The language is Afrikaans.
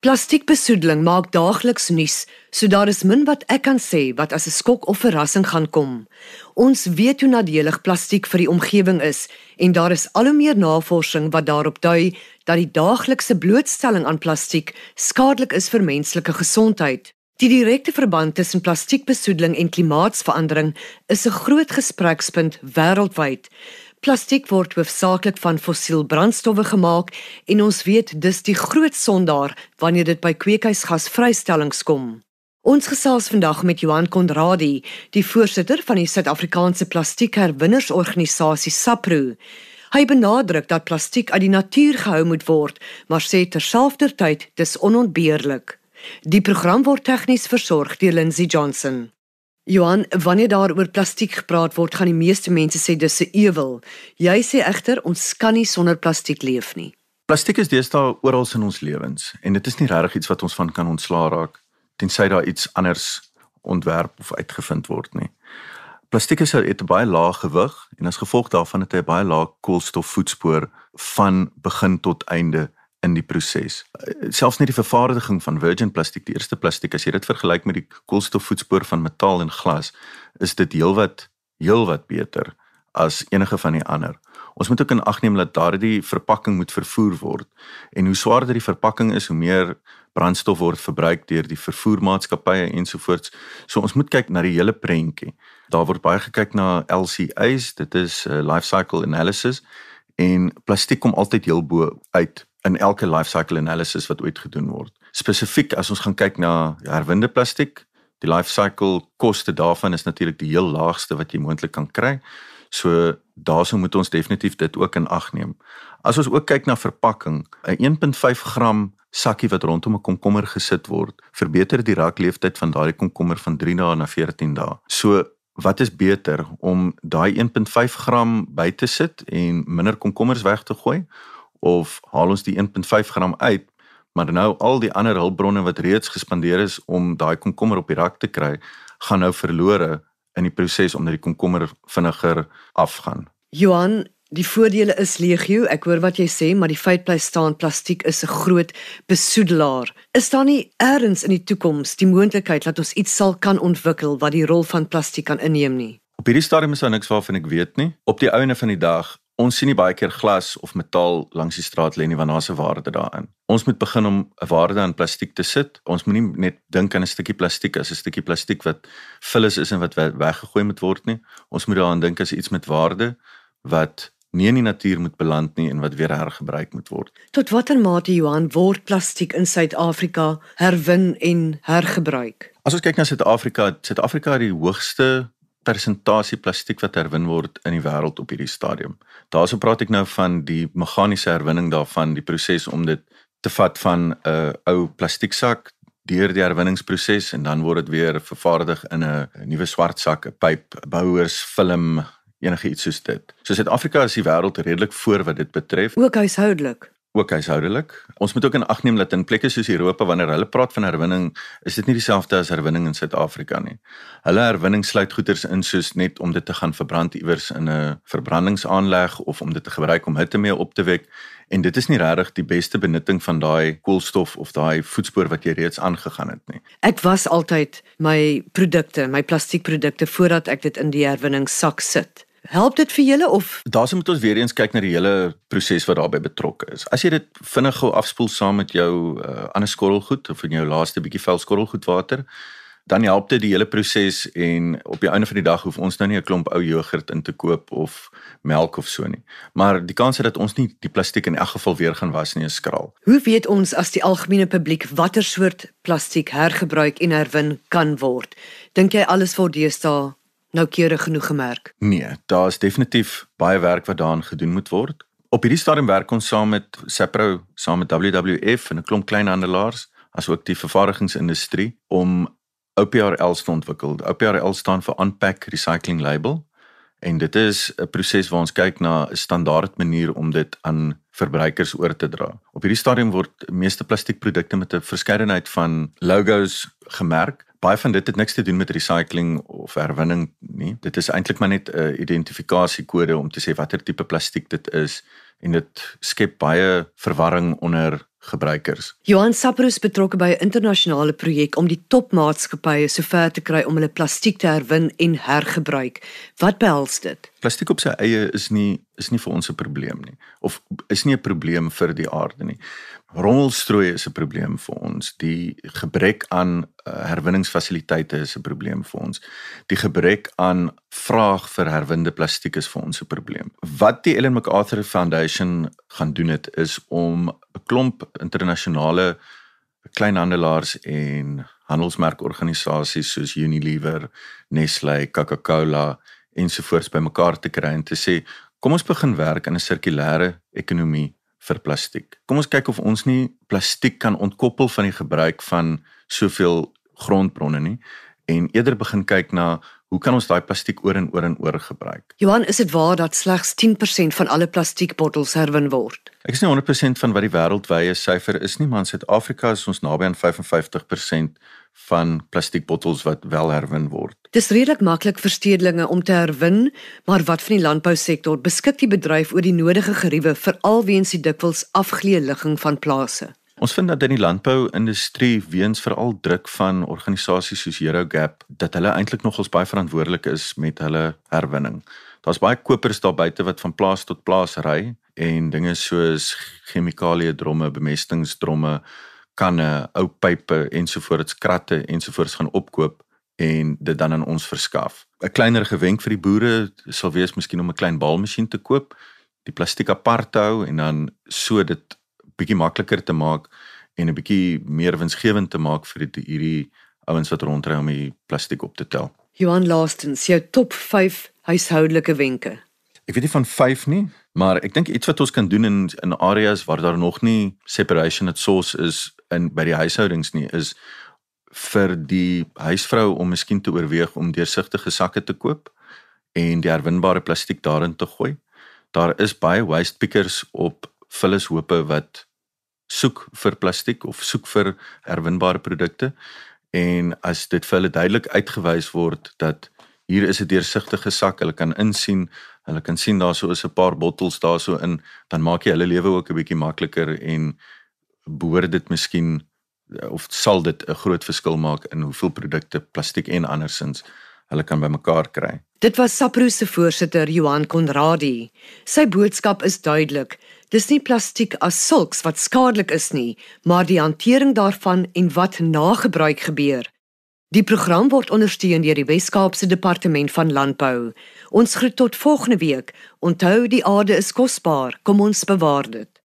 Plastiekbesoedeling maak daagliks nuus, so daar is min wat ek kan sê wat as 'n skok of verrassing gaan kom. Ons weet hoe nadelig plastiek vir die omgewing is en daar is al hoe meer navorsing wat daarop dui dat die daaglikse blootstelling aan plastiek skadelik is vir menslike gesondheid. Die direkte verband tussen plastiekbesoedeling en klimaatsverandering is 'n groot gesprekspunt wêreldwyd. Plastiek word hoofsaaklik van fossiel brandstowwe gemaak en ons weet dis die groot sondaar wanneer dit by kweekhuisgasvrystellings kom. Ons gesels vandag met Johan Konradi, die voorsitter van die Suid-Afrikaanse Plastiekherwinnersorganisasie SAPRO. Hy benadruk dat plastiek uit die natuur gehou moet word, maar sê terselfdertyd dis onontbeerlik. Die program word tegnies versorg deur Lindsey Johnson. Johan, wanneer daar oor plastiek gepraat word, gaan die meeste mense sê dis 'n ewel. Jy sê egter ons kan nie sonder plastiek leef nie. Plastiek is deesdae oral in ons lewens en dit is nie regtig iets wat ons van kan ontslaa raak tensy daar iets anders ontwerp of uitgevind word nie. Plastiek is het 'n baie lae gewig en as gevolg daarvan het hy 'n baie lae koolstofvoetspoor van begin tot einde in die proses. Selfs net die vervaardiging van virgin plastiek, die eerste plastiek, as jy dit vergelyk met die koolstofvoetspoor van metaal en glas, is dit heelwat heelwat beter as enige van die ander. Ons moet ook in ag neem dat daardie verpakking moet vervoer word en hoe swaarder die verpakking is, hoe meer brandstof word verbruik deur die vervoermaatskappye ensovoorts. So ons moet kyk na die hele prentjie. Daar word baie gekyk na LCA's, dit is uh, life cycle analysis en plastiek kom altyd heel bo uit in elke life cycle analysis wat ooit gedoen word. Spesifiek as ons gaan kyk na herwinde plastiek, die life cycle koste daarvan is natuurlik die heel laagste wat jy moontlik kan kry. So daaroor moet ons definitief dit ook in ag neem. As ons ook kyk na verpakking, 'n 1.5 gram sakkie wat rondom 'n komkommer gesit word, verbeter die raakleeftyd van daardie komkommer van 3 dae na 14 dae. So wat is beter om daai 1.5 gram by te sit en minder komkommers weg te gooi of haal ons die 1.5 gram uit maar nou al die ander hulpbronne wat reeds gespandeer is om daai komkommer op die rak te kry gaan nou verlore in die proses omdat die komkommer vinniger afgaan. Johan, die voordele is legio. Ek hoor wat jy sê, maar die feit bly staan plastiek is 'n groot besoedelaar. Is daar nie eers in die toekoms die moontlikheid dat ons iets sal kan ontwikkel wat die rol van plastiek kan inneem nie? Op hierdie stadium is daar niks waarvan ek weet nie. Op die ouene van die dag ons sien nie baie keer glas of metaal langs die straat lê nie want daar's 'n waarde daarin. Ons moet begin om 'n waarde aan plastiek te sit. Ons moenie net dink aan 'n stukkie plastiek as 'n stukkie plastiek wat vullis is en wat weggegooi moet word nie. Ons moet daaraan dink as iets met waarde wat nie in die natuur moet beland nie en wat weer hergebruik moet word. Tot watter mate Johan word plastiek in Suid-Afrika herwin en hergebruik? As ons kyk na Suid-Afrika, Suid-Afrika het die hoogste persentasie plastiek wat herwin word in die wêreld op hierdie stadium. Daarso praat ek nou van die meganiese herwinning daarvan, die proses om dit te vat van 'n uh, ou plastieksak deur die herwinningsproses en dan word dit weer vervaardig in 'n nuwe swart sak, 'n pyp, bouers, film, enige iets soos dit. So Suid-Afrika is die wêreld redelik voor wat dit betref. Ook huishoudelik ook huishoudelik. Ons moet ook in ag neem dat in plekke soos Europa wanneer hulle praat van herwinning, is dit nie dieselfde as herwinning in Suid-Afrika nie. Hulle herwinning sluit goederes in soos net om dit te gaan verbrand iewers in 'n verbrandingsaanleg of om dit te gebruik om hitte mee op te wek en dit is nie regtig die beste benutting van daai koolstof of daai voetspoor wat jy reeds aangegaan het nie. Ek was altyd my produkte, my plastiekprodukte voordat ek dit in die herwinningssak sit. Help dit vir julle of daar's moet ons weer eens kyk na die hele proses wat daarbey betrokke is. As jy dit vinnig gou afspoel saam met jou uh, ander skorrelgoed of in jou laaste bietjie vel skorrelgoedwater, dan help dit die hele proses en op die einde van die dag hoef ons nou nie 'n klomp ou jogurt in te koop of melk of so nie. Maar die kans dat ons nie die plastiek in elk geval weer gaan was nie is skraal. Hoe weet ons as die algemene publiek watter soort plastiek hergebruik en herwin kan word? Dink jy alles word deesdae noukeurig genoeg gemerk? Nee, daar is definitief baie werk wat daaraan gedoen moet word. Op hierdie stadium werk ons saam met Sepro, saam met WWF en 'n klomp kleinhandelaars, asook die vervaardigingsindustrie om OPRL te ontwikkel. OPRL staan vir Unpack Recycling Label en dit is 'n proses waar ons kyk na 'n standaard manier om dit aan verbruikers oor te dra. Op hierdie stadium word meeste plastiekprodukte met 'n verskeidenheid van logos gemerk baie van dit het niks te doen met recycling of herwinning nie. Dit is eintlik maar net 'n identifikasiekode om te sê watter tipe plastiek dit is en dit skep baie verwarring onder gebruikers. Johan Saprus betrokke by 'n internasionale projek om die topmaatskappye sover te kry om hulle plastiek te herwin en hergebruik. Wat behels dit? Plastiek op sy eie is nie is nie vir ons 'n probleem nie of is nie 'n probleem vir die aarde nie. Rommelstrooie is 'n probleem vir ons. Die gebrek aan uh, herwinningsfasiliteite is 'n probleem vir ons. Die gebrek aan vraag vir herwinde plastiek is vir ons 'n probleem. Wat die Ellen MacArthur Foundation gaan doen het is om 'n klomp internasionale kleinhandelaars en handelsmerkorganisasies soos Unilever, Nestlé, Coca-Cola ensovoorts bymekaar te kry en te sê kom ons begin werk in 'n sirkulêre ekonomie vir plastiek. Kom ons kyk of ons nie plastiek kan ontkoppel van die gebruik van soveel grondbronne nie en eerder begin kyk na hoe kan ons daai plastiek oor en oor en oor gebruik. Johan, is dit waar dat slegs 10% van alle plastiekbottels herwin word? Ek is nie 100% van wat die wêreldwye syfer is nie, maar in Suid-Afrika is ons naby aan 55% van plastiekbottels wat wel herwin word. Dis redelik maklik vir stedelinge om te herwin, maar wat van die landbousektor? Beskik die bedryf oor die nodige geriewe veral weens die dikwels afgeleë ligging van plase? Ons vind dat in die landbou-industrie weens veral druk van organisasies soos HeroGap dat hulle eintlik nogals baie verantwoordelik is met hulle herwinning. Daar's baie kopers daar buite wat van plaas tot plaas ry en dinge soos chemikalieë dromme, bemestingsdromme, kanne, ou pype ensovoorts kratte ensovoorts gaan opkoop en dit dan aan ons verskaf. 'n Kleiner gewenk vir die boere sal wees miskien om 'n klein baalmasjien te koop, die plastiek apart te hou en dan so dit bietjie makliker te maak en 'n bietjie meer winsgewend te maak vir die hierdie ouens wat rondry om die plastiek op te tel. Johan Laastens, jou top 5 huishoudelike wenke. Ek weet nie van 5 nie, maar ek dink iets wat ons kan doen in in areas waar daar nog nie separation at source is in by die huishoudings nie is vir die huisvrou om miskien te oorweeg om deursigtige sakke te koop en die herwinbare plastiek daarin te gooi. Daar is baie waste pickers op vullishope wat soek vir plastiek of soek vir herwinbare produkte en as dit vir hulle duidelik uitgewys word dat hier is 'n deursigtige sak, hulle kan insien, hulle kan sien daarso is 'n paar bottels daarso in, dan maak jy hulle lewe ook 'n bietjie makliker en behoort dit miskien of sal dit 'n groot verskil maak in hoeveel produkte plastiek en andersins hulle kan bymekaar kry. Dit was Sapro se voorsitter Johan Konradi. Sy boodskap is duidelik. Dis nie plastiek as sulks wat skadelik is nie, maar die hantering daarvan en wat na gebruik gebeur. Die program word ondersteun deur die Wes-Kaapse Departement van Landbou. Ons groet tot volgende week. Onthou die aarde is kosbaar. Kom ons bewaar dit.